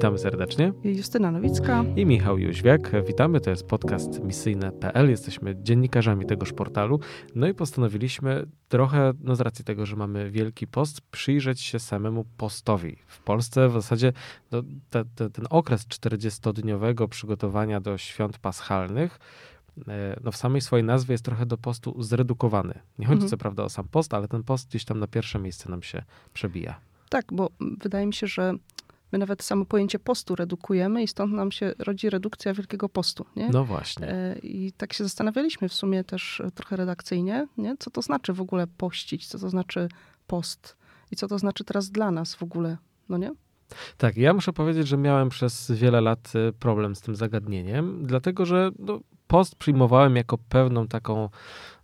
witamy serdecznie. Justyna Nowicka i Michał Jóźwiak. Witamy, to jest podcast misyjne.pl. Jesteśmy dziennikarzami tegoż portalu. No i postanowiliśmy trochę, no z racji tego, że mamy Wielki Post, przyjrzeć się samemu postowi. W Polsce w zasadzie no, te, te, ten okres 40-dniowego przygotowania do świąt paschalnych e, no w samej swojej nazwie jest trochę do postu zredukowany. Nie chodzi mhm. co prawda o sam post, ale ten post gdzieś tam na pierwsze miejsce nam się przebija. Tak, bo wydaje mi się, że my nawet samo pojęcie postu redukujemy i stąd nam się rodzi redukcja Wielkiego Postu. Nie? No właśnie. E, I tak się zastanawialiśmy w sumie też trochę redakcyjnie, nie? co to znaczy w ogóle pościć, co to znaczy post i co to znaczy teraz dla nas w ogóle, no nie? Tak, ja muszę powiedzieć, że miałem przez wiele lat e, problem z tym zagadnieniem, dlatego że no, post przyjmowałem jako pewną taką E,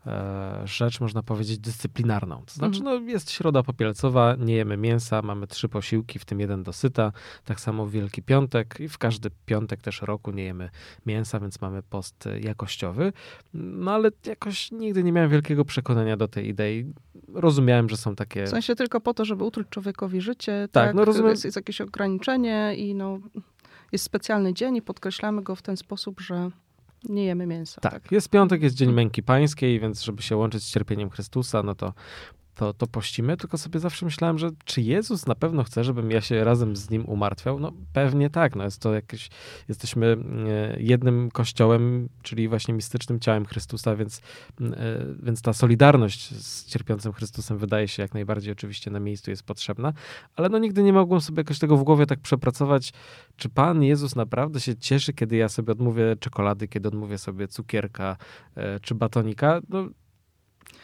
rzecz, można powiedzieć, dyscyplinarną. To znaczy, mhm. no, jest środa popielcowa, nie jemy mięsa, mamy trzy posiłki, w tym jeden dosyta. Tak samo w Wielki Piątek i w każdy piątek też roku nie jemy mięsa, więc mamy post jakościowy. No ale jakoś nigdy nie miałem wielkiego przekonania do tej idei. Rozumiałem, że są takie... W sensie tylko po to, żeby utruć człowiekowi życie, tak, tak no rozumiem... jest, jest jakieś ograniczenie i no, jest specjalny dzień i podkreślamy go w ten sposób, że nie jemy mięsa. Tak, tak, jest piątek, jest Dzień Męki Pańskiej, więc żeby się łączyć z cierpieniem Chrystusa, no to to, to pościmy, tylko sobie zawsze myślałem, że czy Jezus na pewno chce, żebym ja się razem z Nim umartwiał? No pewnie tak, no jest to jakieś, jesteśmy e, jednym kościołem, czyli właśnie mistycznym ciałem Chrystusa, więc, e, więc ta solidarność z cierpiącym Chrystusem wydaje się jak najbardziej oczywiście na miejscu jest potrzebna, ale no nigdy nie mogłem sobie jakoś tego w głowie tak przepracować, czy Pan Jezus naprawdę się cieszy, kiedy ja sobie odmówię czekolady, kiedy odmówię sobie cukierka e, czy batonika? No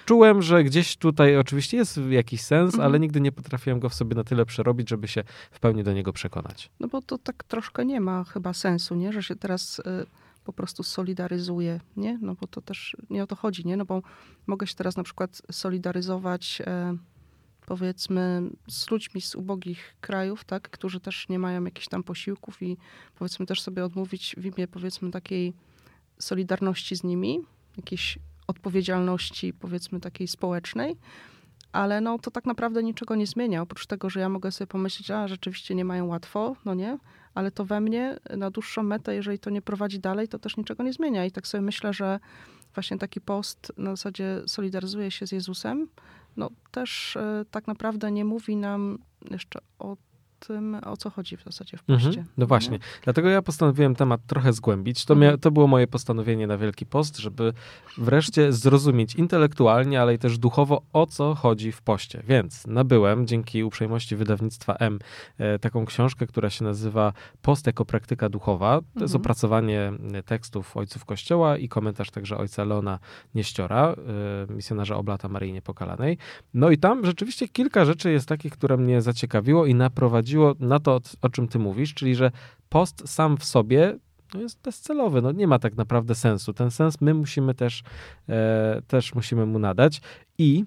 czułem, że gdzieś tutaj oczywiście jest jakiś sens, ale mhm. nigdy nie potrafiłem go w sobie na tyle przerobić, żeby się w pełni do niego przekonać. No bo to tak troszkę nie ma chyba sensu, nie? Że się teraz y, po prostu solidaryzuje, nie? No bo to też nie o to chodzi, nie? No bo mogę się teraz na przykład solidaryzować y, powiedzmy z ludźmi z ubogich krajów, tak? Którzy też nie mają jakichś tam posiłków i powiedzmy też sobie odmówić w imię powiedzmy takiej solidarności z nimi, jakiejś odpowiedzialności, powiedzmy takiej społecznej, ale no to tak naprawdę niczego nie zmienia, oprócz tego, że ja mogę sobie pomyśleć, a rzeczywiście nie mają łatwo, no nie, ale to we mnie na dłuższą metę, jeżeli to nie prowadzi dalej, to też niczego nie zmienia. I tak sobie myślę, że właśnie taki post na zasadzie solidaryzuje się z Jezusem, no też y, tak naprawdę nie mówi nam jeszcze o tym, o co chodzi w zasadzie w mhm. poście. Mhm, no właśnie. Nie? Dlatego ja postanowiłem temat trochę zgłębić. To, mhm. mia- to było moje postanowienie na Wielki Post, żeby wreszcie zrozumieć intelektualnie, ale i też duchowo, o co chodzi w poście. Więc nabyłem, dzięki uprzejmości wydawnictwa M, e, taką książkę, która się nazywa Post jako praktyka duchowa. To mhm. jest opracowanie e, tekstów ojców Kościoła i komentarz także ojca Leona Nieściora, e, misjonarza Oblata Maryi Niepokalanej. No i tam rzeczywiście kilka rzeczy jest takich, które mnie zaciekawiło i naprowadziło chodziło na to, o czym ty mówisz, czyli że post sam w sobie no jest bezcelowy, no nie ma tak naprawdę sensu. Ten sens my musimy też, e, też musimy mu nadać i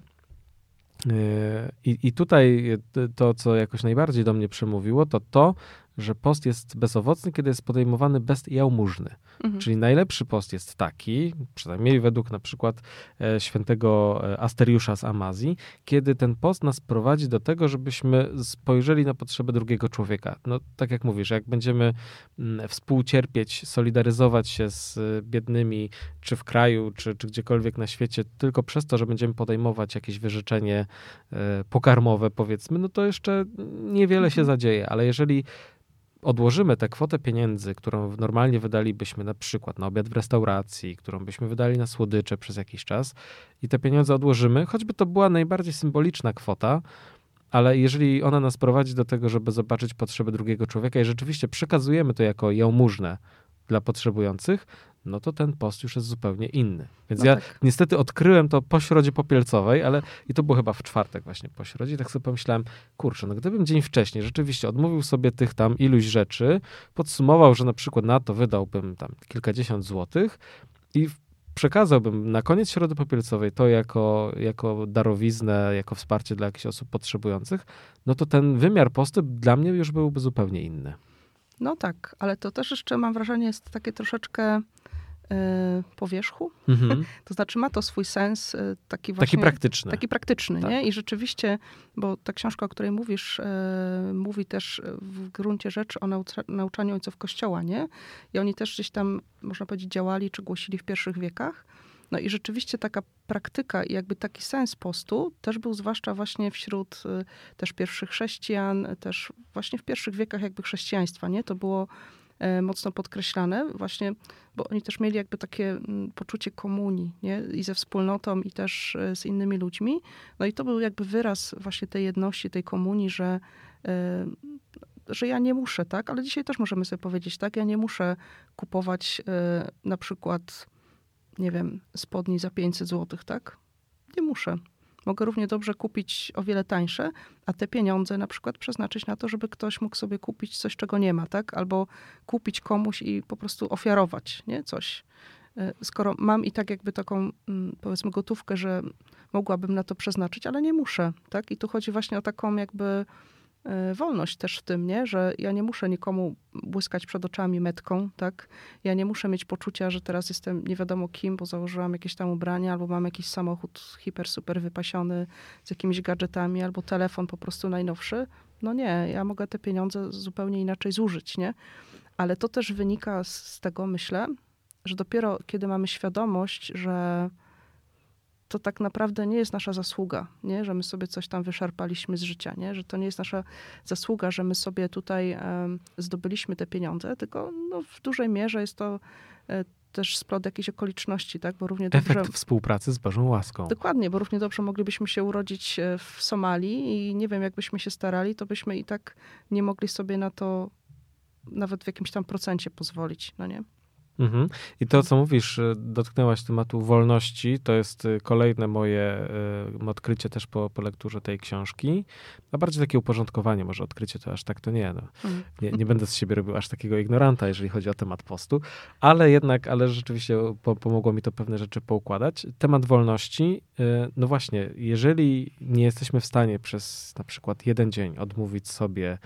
e, i, I tutaj to, co jakoś najbardziej do mnie przemówiło, to to, że post jest bezowocny, kiedy jest podejmowany bez jałmużny. Mhm. Czyli najlepszy post jest taki, przynajmniej według na przykład e, świętego e, Asteriusza z Amazji, kiedy ten post nas prowadzi do tego, żebyśmy spojrzeli na potrzeby drugiego człowieka. No tak jak mówisz, jak będziemy m, mm, współcierpieć, solidaryzować się z e, biednymi, czy w kraju, czy, czy gdziekolwiek na świecie, tylko przez to, że będziemy podejmować jakieś wyrzeczenie e, pokarmowe, powiedzmy, no to jeszcze niewiele się mhm. zadzieje, ale jeżeli odłożymy tę kwotę pieniędzy, którą normalnie wydalibyśmy na przykład na obiad w restauracji, którą byśmy wydali na słodycze przez jakiś czas i te pieniądze odłożymy, choćby to była najbardziej symboliczna kwota, ale jeżeli ona nas prowadzi do tego, żeby zobaczyć potrzeby drugiego człowieka i rzeczywiście przekazujemy to jako jałmużnę dla potrzebujących, no to ten post już jest zupełnie inny. Więc no ja tak. niestety odkryłem to po środzie popielcowej, ale i to było chyba w czwartek właśnie po środzie, i tak sobie pomyślałem, kurczę, no gdybym dzień wcześniej rzeczywiście odmówił sobie tych tam iluś rzeczy, podsumował, że na przykład na to wydałbym tam kilkadziesiąt złotych i przekazałbym na koniec środy popielcowej to jako, jako darowiznę, jako wsparcie dla jakichś osób potrzebujących, no to ten wymiar postu dla mnie już byłby zupełnie inny. No tak, ale to też jeszcze mam wrażenie jest takie troszeczkę po wierzchu. Mhm. To znaczy ma to swój sens taki właśnie... Taki praktyczny. Taki praktyczny, tak. nie? I rzeczywiście, bo ta książka, o której mówisz, mówi też w gruncie rzeczy o nauczaniu ojców Kościoła, nie? I oni też gdzieś tam, można powiedzieć, działali czy głosili w pierwszych wiekach. No i rzeczywiście taka praktyka i jakby taki sens postu też był zwłaszcza właśnie wśród też pierwszych chrześcijan, też właśnie w pierwszych wiekach jakby chrześcijaństwa, nie? To było e, mocno podkreślane właśnie, bo oni też mieli jakby takie mm, poczucie komunii, nie? I ze wspólnotą, i też e, z innymi ludźmi. No i to był jakby wyraz właśnie tej jedności, tej komunii, że e, że ja nie muszę, tak? Ale dzisiaj też możemy sobie powiedzieć, tak? Ja nie muszę kupować na przykład nie wiem, spodni za 500 zł, tak? Nie muszę. Mogę równie dobrze kupić o wiele tańsze, a te pieniądze na przykład przeznaczyć na to, żeby ktoś mógł sobie kupić coś, czego nie ma, tak? Albo kupić komuś i po prostu ofiarować, nie? Coś. E, skoro mam i tak jakby taką, mm, powiedzmy, gotówkę, że mogłabym na to przeznaczyć, ale nie muszę, tak? I tu chodzi właśnie o taką jakby wolność też w tym, nie? że ja nie muszę nikomu błyskać przed oczami metką, tak? Ja nie muszę mieć poczucia, że teraz jestem nie wiadomo kim, bo założyłam jakieś tam ubrania, albo mam jakiś samochód hiper, super wypasiony z jakimiś gadżetami, albo telefon po prostu najnowszy. No nie, ja mogę te pieniądze zupełnie inaczej zużyć, nie? Ale to też wynika z tego, myślę, że dopiero kiedy mamy świadomość, że to tak naprawdę nie jest nasza zasługa, nie? że my sobie coś tam wyszarpaliśmy z życia, nie? że to nie jest nasza zasługa, że my sobie tutaj zdobyliśmy te pieniądze, tylko no, w dużej mierze jest to e, też splot jakiejś okoliczności, tak? Bo równie dobrze... Efekt współpracy z Bożą łaską. Dokładnie, bo równie dobrze moglibyśmy się urodzić e, w Somalii i nie wiem, jakbyśmy się starali, to byśmy i tak nie mogli sobie na to nawet w jakimś tam procencie pozwolić, no nie? Mhm. I to, co mówisz, y, dotknęłaś tematu wolności, to jest y, kolejne moje y, odkrycie też po, po lekturze tej książki. A bardziej takie uporządkowanie, może odkrycie to aż tak to nie. No. Mhm. Nie, nie będę z siebie robił aż takiego ignoranta, jeżeli chodzi o temat postu, ale jednak, ale rzeczywiście po, pomogło mi to pewne rzeczy poukładać. Temat wolności, no właśnie, jeżeli nie jesteśmy w stanie przez na przykład jeden dzień odmówić sobie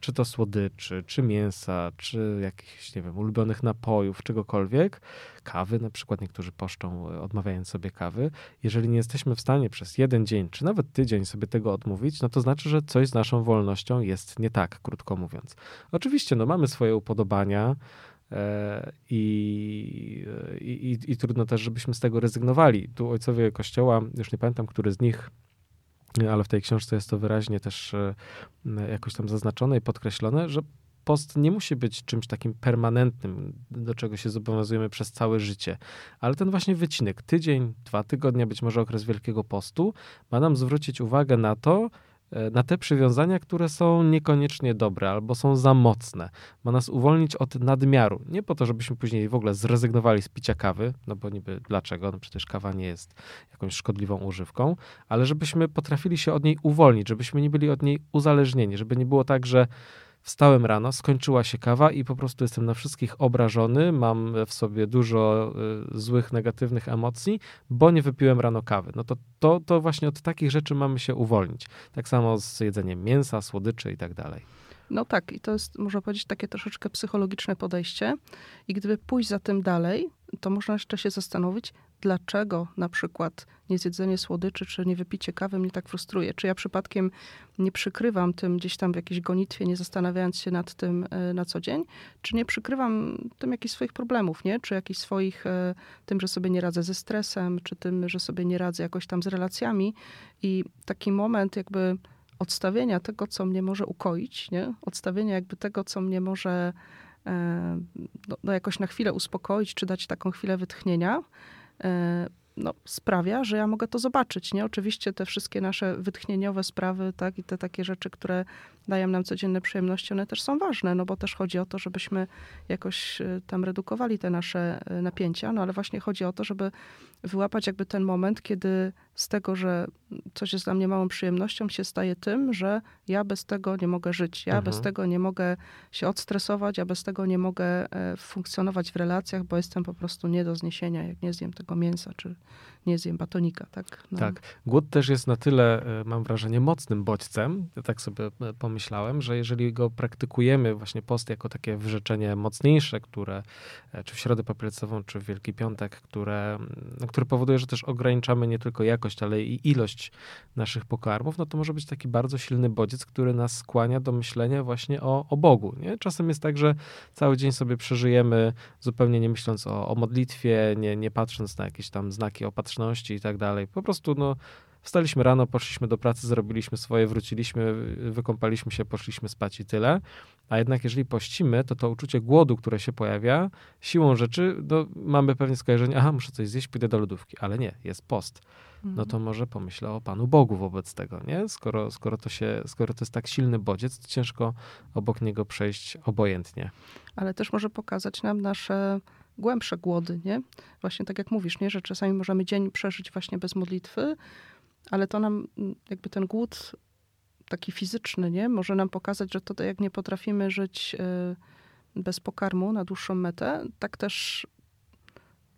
czy to słodyczy, czy mięsa, czy jakichś, nie wiem, ulubionych napojów, czegokolwiek, kawy, na przykład niektórzy poszczą, e, odmawiając sobie kawy. Jeżeli nie jesteśmy w stanie przez jeden dzień, czy nawet tydzień sobie tego odmówić, no to znaczy, że coś z naszą wolnością jest nie tak, krótko mówiąc. Oczywiście, no mamy swoje upodobania, e, i, i, i, trudno też, żebyśmy z tego rezygnowali. Tu ojcowie Kościoła, już nie pamiętam, który z nich ale w tej książce jest to wyraźnie też e, jakoś tam zaznaczone i podkreślone, że post nie musi być czymś takim permanentnym, do czego się zobowiązujemy przez całe życie, ale ten właśnie wycinek, tydzień, dwa tygodnie, być może okres Wielkiego Postu, ma nam zwrócić uwagę na to, na te przywiązania, które są niekoniecznie dobre albo są za mocne. Ma nas uwolnić od nadmiaru. Nie po to, żebyśmy później w ogóle zrezygnowali z picia kawy, no bo niby dlaczego? No przecież kawa nie jest jakąś szkodliwą używką, ale żebyśmy potrafili się od niej uwolnić, żebyśmy nie byli od niej uzależnieni, żeby nie było tak, że Wstałem rano, skończyła się kawa i po prostu jestem na wszystkich obrażony, mam w sobie dużo y, złych, negatywnych emocji, bo nie wypiłem rano kawy. No to, to, to właśnie od takich rzeczy mamy się uwolnić. Tak samo z jedzeniem mięsa, słodyczy i tak dalej. No tak, i to jest, można powiedzieć, takie troszeczkę psychologiczne podejście. I gdyby pójść za tym dalej, to można jeszcze się zastanowić, dlaczego na przykład niezjedzenie słodyczy czy nie wypicie kawy mnie tak frustruje. Czy ja przypadkiem nie przykrywam tym gdzieś tam w jakiejś gonitwie, nie zastanawiając się nad tym e, na co dzień, czy nie przykrywam tym jakichś swoich problemów, nie? Czy jakichś swoich, e, tym, że sobie nie radzę ze stresem, czy tym, że sobie nie radzę jakoś tam z relacjami. I taki moment jakby odstawienia tego, co mnie może ukoić, nie? Odstawienia jakby tego, co mnie może e, no, no jakoś na chwilę uspokoić, czy dać taką chwilę wytchnienia, no, sprawia, że ja mogę to zobaczyć. Nie? Oczywiście te wszystkie nasze wytchnieniowe sprawy, tak, i te takie rzeczy, które dają nam codzienne przyjemności, one też są ważne, no bo też chodzi o to, żebyśmy jakoś e, tam redukowali te nasze e, napięcia, no ale właśnie chodzi o to, żeby wyłapać jakby ten moment, kiedy z tego, że coś jest dla mnie małą przyjemnością, się staje tym, że ja bez tego nie mogę żyć. Ja Mhm. bez tego nie mogę się odstresować, ja bez tego nie mogę e, funkcjonować w relacjach, bo jestem po prostu nie do zniesienia, jak nie zjem tego mięsa, czy nie zjem batonika, tak? No. Tak. Głód też jest na tyle, e, mam wrażenie, mocnym bodźcem, ja tak sobie e, pomyślałem, że jeżeli go praktykujemy, właśnie post jako takie wyrzeczenie mocniejsze, które e, czy w środę popielcową, czy w Wielki Piątek, które, mm, no, które powoduje, że też ograniczamy nie tylko jakość, ale i ilość naszych pokarmów, no to może być taki bardzo silny bodziec, który nas skłania do myślenia właśnie o, o Bogu. Nie? Czasem jest tak, że cały dzień sobie przeżyjemy zupełnie nie myśląc o, o modlitwie, nie, nie patrząc na jakieś tam znaki i tak dalej. Po prostu no, wstaliśmy rano, poszliśmy do pracy, zrobiliśmy swoje, wróciliśmy, wykąpaliśmy się, poszliśmy spać i tyle. A jednak jeżeli pościmy, to to uczucie głodu, które się pojawia, siłą rzeczy no, mamy pewnie skojarzenie, aha, muszę coś zjeść, pójdę do lodówki. Ale nie, jest post. No Mhm. to może pomyślę o Panu Bogu wobec tego, nie? Skoro, skoro, to, się, skoro to jest tak silny bodziec, to ciężko obok niego przejść obojętnie. ale też może pokazać nam nasze głębsze głody, nie? Właśnie tak jak mówisz, nie? Że czasami możemy dzień przeżyć właśnie bez modlitwy, ale to nam mm, jakby ten głód taki fizyczny, nie? Może nam pokazać, że to jak nie potrafimy żyć y, bez pokarmu na dłuższą metę, tak też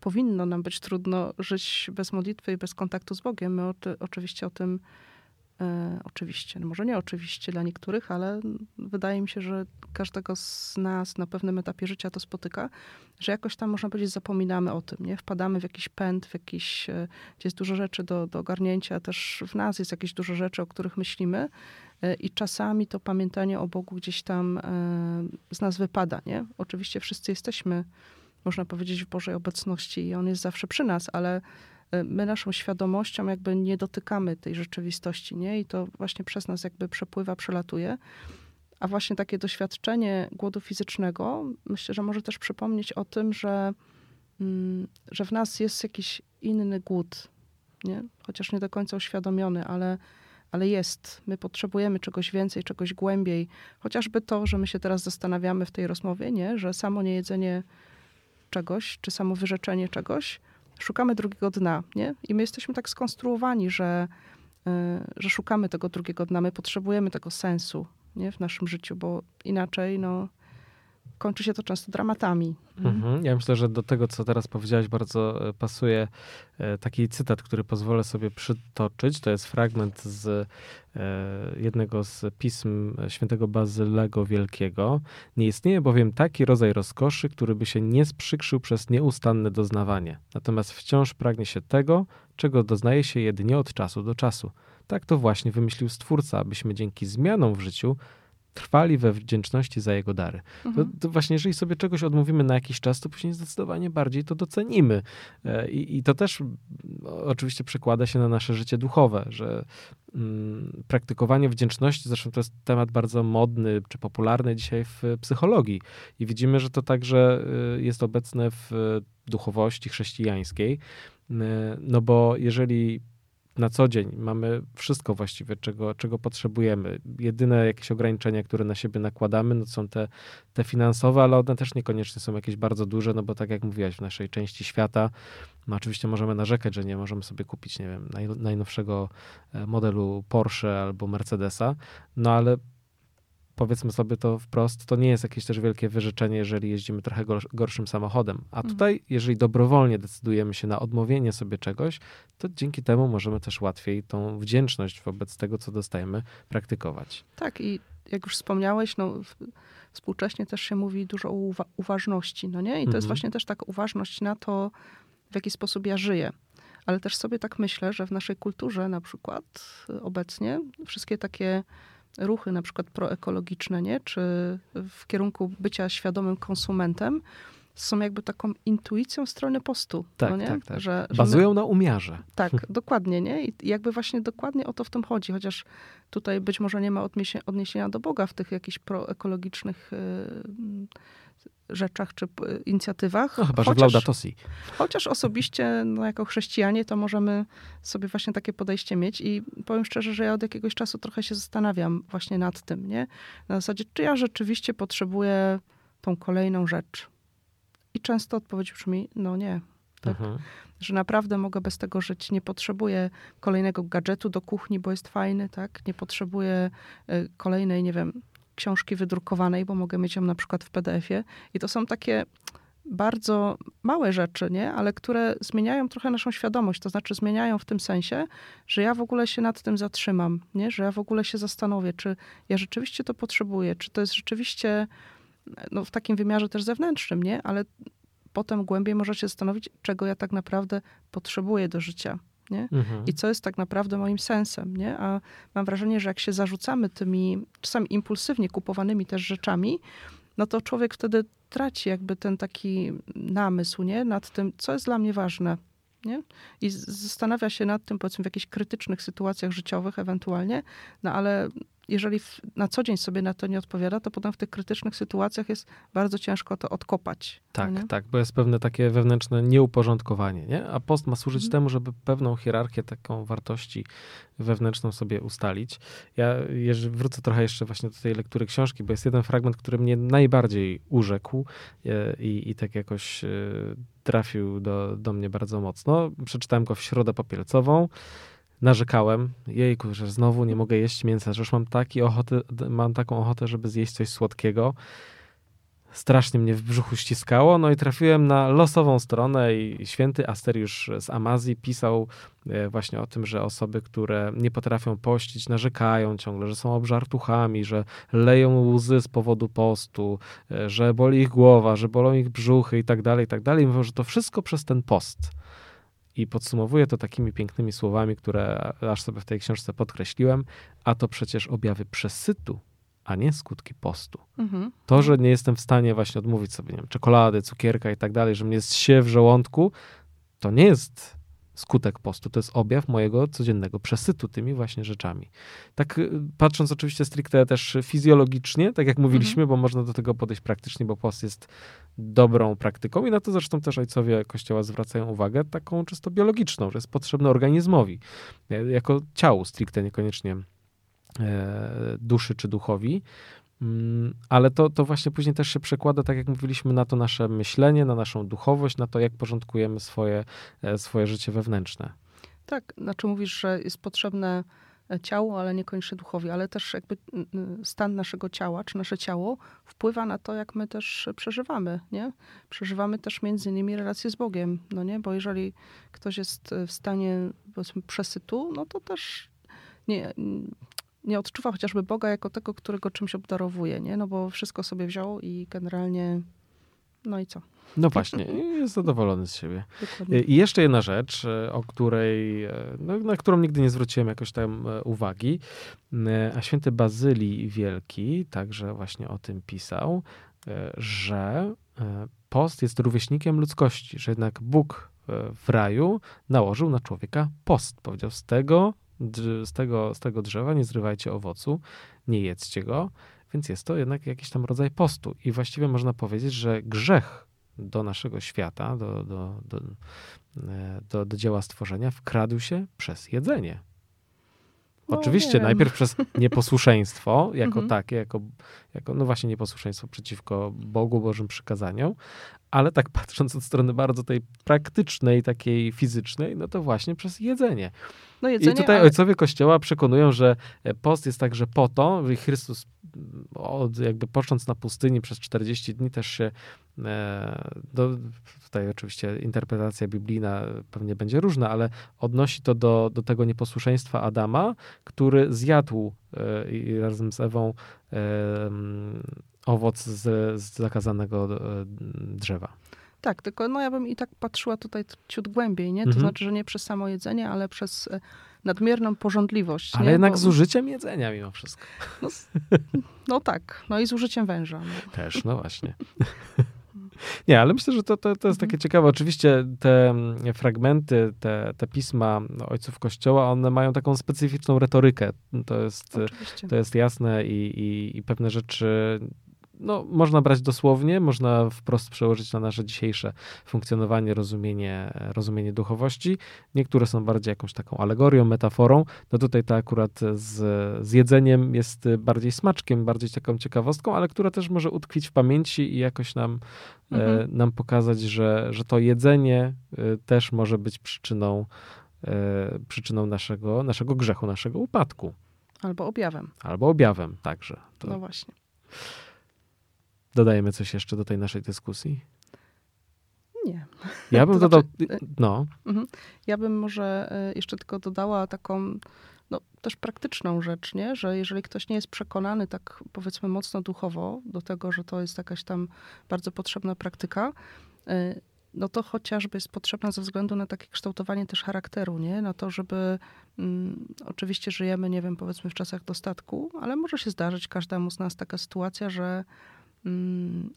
powinno nam być trudno żyć bez modlitwy i bez kontaktu z Bogiem. My o, oczywiście o tym E, oczywiście, no może nie oczywiście dla niektórych, ale wydaje mi się, że każdego z nas na pewnym etapie życia to spotyka, że jakoś tam można powiedzieć zapominamy o tym, nie? Wpadamy w jakiś pęd, w jakiś, e, gdzie jest dużo rzeczy do, do ogarnięcia, też w nas jest jakieś dużo rzeczy, o których myślimy e, i czasami to pamiętanie o Bogu gdzieś tam e, z nas wypada, nie? Oczywiście wszyscy jesteśmy, można powiedzieć, w Bożej obecności i On jest zawsze przy nas, ale e, my naszą świadomością jakby nie dotykamy tej rzeczywistości, nie? I to właśnie przez nas jakby przepływa, przelatuje. A właśnie takie doświadczenie głodu fizycznego, myślę, że może też przypomnieć o tym, że, mm, że w nas jest jakiś inny głód, nie? Chociaż nie do końca uświadomiony, ale, ale jest. My potrzebujemy czegoś więcej, czegoś głębiej. Chociażby to, że my się teraz zastanawiamy w tej rozmowie, nie? Że samo niejedzenie czegoś, czy samo wyrzeczenie czegoś, szukamy drugiego dna, nie? I my jesteśmy tak skonstruowani, że, y, że szukamy tego drugiego dna. My potrzebujemy tego sensu, nie? W naszym życiu, bo inaczej, no, kończy się to często dramatami. Mhm. Ja myślę, że do tego, co teraz powiedziałaś, bardzo e, pasuje e, taki cytat, który pozwolę sobie przytoczyć. To jest fragment z e, jednego z pism świętego Bazylego Wielkiego. Nie istnieje bowiem taki rodzaj rozkoszy, który by się nie sprzykrzył przez nieustanne doznawanie. Natomiast wciąż pragnie się tego, czego doznaje się jedynie od czasu do czasu. Tak to właśnie wymyślił Stwórca, abyśmy dzięki zmianom w życiu trwali we wdzięczności za jego dary. To, Mhm. to właśnie, jeżeli sobie czegoś odmówimy na jakiś czas, to później zdecydowanie bardziej to docenimy. E, I, i to też mm, oczywiście przekłada się na nasze życie duchowe, że mm, praktykowanie wdzięczności, zresztą to jest temat bardzo modny czy popularny dzisiaj w psychologii. I widzimy, że to także y, jest obecne w duchowości chrześcijańskiej. Y, No bo jeżeli na co dzień mamy wszystko właściwie, czego, czego potrzebujemy. Jedyne jakieś ograniczenia, które na siebie nakładamy, no są te, te finansowe, ale one też niekoniecznie są jakieś bardzo duże, no bo tak jak mówiłaś, w naszej części świata, no oczywiście możemy narzekać, że nie możemy sobie kupić, nie wiem, naj, najnowszego e, modelu Porsche albo Mercedesa, no ale powiedzmy sobie to wprost, to nie jest jakieś też wielkie wyrzeczenie, jeżeli jeździmy trochę gor- gorszym samochodem. A Mhm. tutaj, jeżeli dobrowolnie decydujemy się na odmówienie sobie czegoś, to dzięki temu możemy też łatwiej tą wdzięczność wobec tego, co dostajemy, praktykować. Tak, i jak już wspomniałeś, no, współcześnie też się mówi dużo o uwa- uważności, no nie? I to Mhm. jest właśnie też taka uważność na to, w jaki sposób ja żyję. Ale też sobie tak myślę, że w naszej kulturze na przykład y, obecnie wszystkie takie ruchy na przykład proekologiczne, nie? Czy w kierunku bycia świadomym konsumentem są jakby taką intuicją strony postu. Tak, no nie? tak, tak. Że, że my- Bazują na umiarze. tak, dokładnie, nie? I jakby właśnie dokładnie o to w tym chodzi, chociaż tutaj być może nie ma odniesie- odniesienia do Boga w tych jakichś proekologicznych y, rzeczach czy inicjatywach. No chyba, że w chociaż, Laudato Si. chociaż osobiście, no, jako chrześcijanie, to możemy sobie właśnie takie podejście mieć i powiem szczerze, że ja od jakiegoś czasu trochę się zastanawiam właśnie nad tym, nie? Na zasadzie, czy ja rzeczywiście potrzebuję tą kolejną rzecz. I często odpowiedź brzmi, no nie, Tak? Mhm. Że naprawdę mogę bez tego żyć. Nie potrzebuję kolejnego gadżetu do kuchni, bo jest fajny, tak? Nie potrzebuję y, kolejnej, nie wiem, książki wydrukowanej, bo mogę mieć ją na przykład w PDF-ie. I to są takie bardzo małe rzeczy, nie? ale które zmieniają trochę naszą świadomość. To znaczy zmieniają w tym sensie, że ja w ogóle się nad tym zatrzymam, nie? że ja w ogóle się zastanowię, czy ja rzeczywiście to potrzebuję, czy to jest rzeczywiście no, w takim wymiarze też zewnętrznym, nie? ale potem głębiej może się zastanowić, czego ja tak naprawdę potrzebuję do życia. Nie? Mhm. I co jest tak naprawdę moim sensem, nie? A mam wrażenie, że jak się zarzucamy tymi czasami impulsywnie kupowanymi też rzeczami, no to człowiek wtedy traci jakby ten taki namysł, nie? Nad tym, co jest dla mnie ważne, nie? I zastanawia się nad tym, powiedzmy, w jakichś krytycznych sytuacjach życiowych ewentualnie, no ale jeżeli w, na co dzień sobie na to nie odpowiada, to potem w tych krytycznych sytuacjach jest bardzo ciężko to odkopać. Tak, nie? tak, bo jest pewne takie wewnętrzne nieuporządkowanie, nie? A post ma służyć mhm. temu, żeby pewną hierarchię taką wartości wewnętrzną sobie ustalić. Ja jeżeli wrócę trochę jeszcze właśnie do tej lektury książki, bo jest jeden fragment, który mnie najbardziej urzekł e, i, i tak jakoś e, trafił do, do mnie bardzo mocno. Przeczytałem go w środę popielcową narzekałem, jejku, że znowu nie mogę jeść mięsa, że już mam, taki ochotę, mam taką ochotę, żeby zjeść coś słodkiego. Strasznie mnie w brzuchu ściskało, no i trafiłem na losową stronę i święty Asteriusz z Amazji pisał e, właśnie o tym, że osoby, które nie potrafią pościć, narzekają ciągle, że są obżartuchami, że leją łzy z powodu postu, e, że boli ich głowa, że bolą ich brzuchy i tak dalej, i tak dalej. Mówią, że to wszystko przez ten post i podsumowuję to takimi pięknymi słowami, które aż sobie w tej książce podkreśliłem, a to przecież objawy przesytu, a nie skutki postu. Mhm. To, że nie jestem w stanie właśnie odmówić sobie, nie wiem, czekolady, cukierka i tak dalej, że mnie jest się w żołądku, to nie jest skutek postu. To jest objaw mojego codziennego przesytu tymi właśnie rzeczami. Tak y, patrząc oczywiście stricte też fizjologicznie, tak jak mówiliśmy, mhm. bo można do tego podejść praktycznie, bo post jest dobrą praktyką i na to zresztą też ojcowie Kościoła zwracają uwagę, taką czysto biologiczną, że jest potrzebny organizmowi, jako ciału stricte, niekoniecznie duszy czy duchowi. Mm, ale to, to właśnie później też się przekłada, tak jak mówiliśmy, na to nasze myślenie, na naszą duchowość, na to, jak porządkujemy swoje, e, swoje życie wewnętrzne. Tak, znaczy mówisz, że jest potrzebne e, ciało, ale niekoniecznie duchowi, ale też jakby stan naszego ciała, czy nasze ciało wpływa na to, jak my też przeżywamy, nie? Przeżywamy też między innymi relacje z Bogiem, no nie? Bo jeżeli ktoś jest w stanie, powiedzmy, przesytu, no to też nie, nie odczuwa chociażby Boga jako tego, którego czymś obdarowuje, nie? No bo wszystko sobie wziął i generalnie, no i co? No właśnie, jest zadowolony z siebie. Dokładnie. I jeszcze jedna rzecz, e, o której, e, no, na którą nigdy nie zwróciłem jakoś tam e, uwagi, a święty Bazylii Wielki także właśnie o tym pisał, że post jest rówieśnikiem ludzkości, że jednak Bóg w raju nałożył na człowieka post. Powiedział, z tego z tego, z tego drzewa nie zrywajcie owocu, nie jedzcie go, więc jest to jednak jakiś tam rodzaj postu. I właściwie można powiedzieć, że grzech do naszego świata, do, do, do, e, do, do dzieła stworzenia wkradł się przez jedzenie. No, Oczywiście najpierw przez nieposłuszeństwo jako mhm. takie, jako, jako, no właśnie nieposłuszeństwo przeciwko Bogu, Bożym przykazaniom, ale tak patrząc od strony bardzo tej praktycznej, takiej fizycznej, no to właśnie przez jedzenie. No jedzenie, I tutaj ale... ojcowie Kościoła przekonują, że e, post jest także po to, że Chrystus od, jakby począc na pustyni przez 40 dni też się e, do, tutaj oczywiście interpretacja biblijna pewnie będzie różna, ale odnosi to do, do tego nieposłuszeństwa Adama, który zjadł e, i razem z Ewą owoc z, z zakazanego drzewa. Tak, tylko no ja bym i tak patrzyła tutaj ciut głębiej, nie? To mhm. znaczy, że nie przez samo jedzenie, ale przez e, nadmierną porządliwość. Ale nie? jednak Bo... z użyciem jedzenia mimo wszystko. No, no tak, no i z użyciem węża. No. Też, no właśnie. Nie, ale myślę, że to, to, to jest takie mhm. ciekawe. Oczywiście te mm, fragmenty, te, te pisma ojców Kościoła, one mają taką specyficzną retorykę. To jest, to jest jasne i, i, i pewne rzeczy no, można brać dosłownie, można wprost przełożyć na nasze dzisiejsze funkcjonowanie, rozumienie, rozumienie duchowości. Niektóre są bardziej jakąś taką alegorią, metaforą. No tutaj to akurat z, z jedzeniem jest bardziej smaczkiem, bardziej taką ciekawostką, ale która też może utkwić w pamięci i jakoś nam, mhm. e, nam pokazać, że, że to jedzenie e, też może być przyczyną, e, przyczyną naszego, naszego grzechu, naszego upadku. Albo objawem. Albo objawem także. To... No właśnie. Dodajemy coś jeszcze do tej naszej dyskusji? Nie. Ja bym to dodał. Znaczy, y, no. Mhm. Ja bym może y, jeszcze tylko dodała taką no, też praktyczną rzecz, nie? że jeżeli ktoś nie jest przekonany tak powiedzmy mocno duchowo do tego, że to jest jakaś tam bardzo potrzebna praktyka, y, no to chociażby jest potrzebna ze względu na takie kształtowanie też charakteru, nie? Na to, żeby mm, oczywiście żyjemy, nie wiem, powiedzmy w czasach dostatku, ale może się zdarzyć każdemu z nas taka sytuacja, że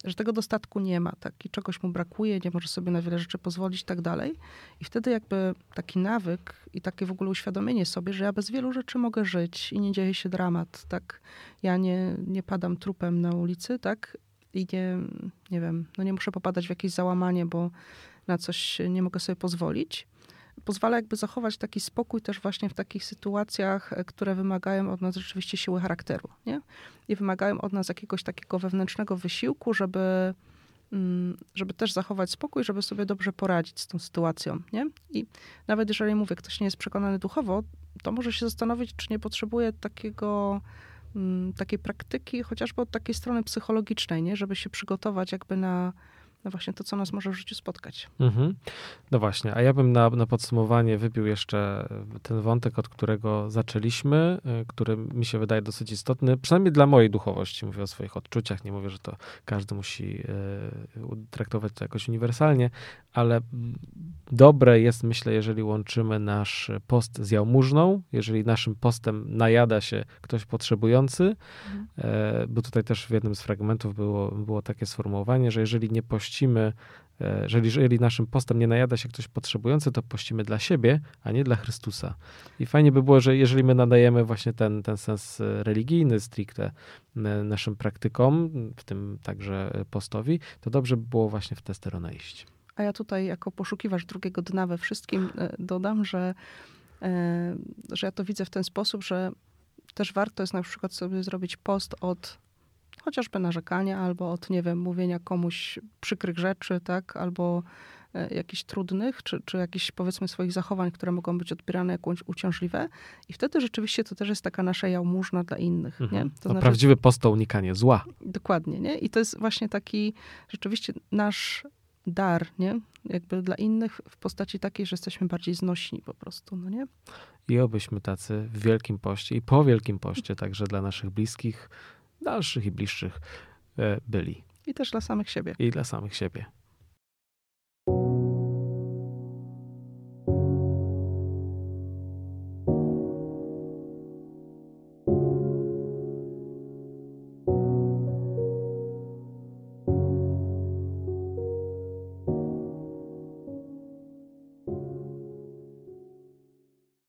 że tego dostatku nie ma, tak, i czegoś mu brakuje, nie może sobie na wiele rzeczy pozwolić tak dalej. I wtedy jakby taki nawyk i takie w ogóle uświadomienie sobie, że ja bez wielu rzeczy mogę żyć i nie dzieje się dramat, tak. Ja nie, nie padam trupem na ulicy, tak, i nie, nie wiem, no nie muszę popadać w jakieś załamanie, bo na coś nie mogę sobie pozwolić pozwala jakby zachować taki spokój też właśnie w takich sytuacjach, e, które wymagają od nas rzeczywiście siły charakteru, nie? I wymagają od nas jakiegoś takiego wewnętrznego wysiłku, żeby, mm, żeby też zachować spokój, żeby sobie dobrze poradzić z tą sytuacją, nie? I nawet jeżeli mówię, ktoś nie jest przekonany duchowo, to może się zastanowić, czy nie potrzebuje takiego mm, takiej praktyki, chociażby od takiej strony psychologicznej, nie? żeby się przygotować jakby na, no właśnie to, co nas może w życiu spotkać. Mhm. No właśnie, a ja bym na, na podsumowanie wypił jeszcze ten wątek, od którego zaczęliśmy, y, który mi się wydaje dosyć istotny, przynajmniej dla mojej duchowości. Mówię o swoich odczuciach, nie mówię, że to każdy musi y, traktować to jakoś uniwersalnie, ale dobre jest, myślę, jeżeli łączymy nasz post z jałmużną, jeżeli naszym postem najada się ktoś potrzebujący, mhm. E, bo tutaj też w jednym z fragmentów było, było takie sformułowanie, że jeżeli nie pościmy, e, jeżeli, naszym postem nie najada się ktoś potrzebujący, to pościmy dla siebie, a nie dla Chrystusa. I fajnie by było, że jeżeli my nadajemy właśnie ten, ten sens religijny stricte naszym praktykom, w tym także postowi, to dobrze by było właśnie w tę stronę iść. A ja tutaj jako poszukiwacz drugiego dna we wszystkim e, dodam, że, e, że ja to widzę w ten sposób, że też warto jest na przykład sobie zrobić post od chociażby narzekania, albo od, nie wiem, mówienia komuś przykrych rzeczy, tak, albo e, jakichś trudnych, czy, czy jakichś powiedzmy swoich zachowań, które mogą być odbierane jako uciążliwe. I wtedy rzeczywiście to też jest taka nasza jałmużna dla innych. Mhm. Nie? To no, znaczy, prawdziwy post unikanie zła. Dokładnie, nie? I to jest właśnie taki rzeczywiście nasz dar, nie? Jakby dla innych w postaci takiej, że jesteśmy bardziej znośni po prostu, no nie? I obyśmy tacy w Wielkim Poście i po Wielkim Poście także dla naszych bliskich, dalszych i bliższych e, byli. I też dla samych siebie. I dla samych siebie.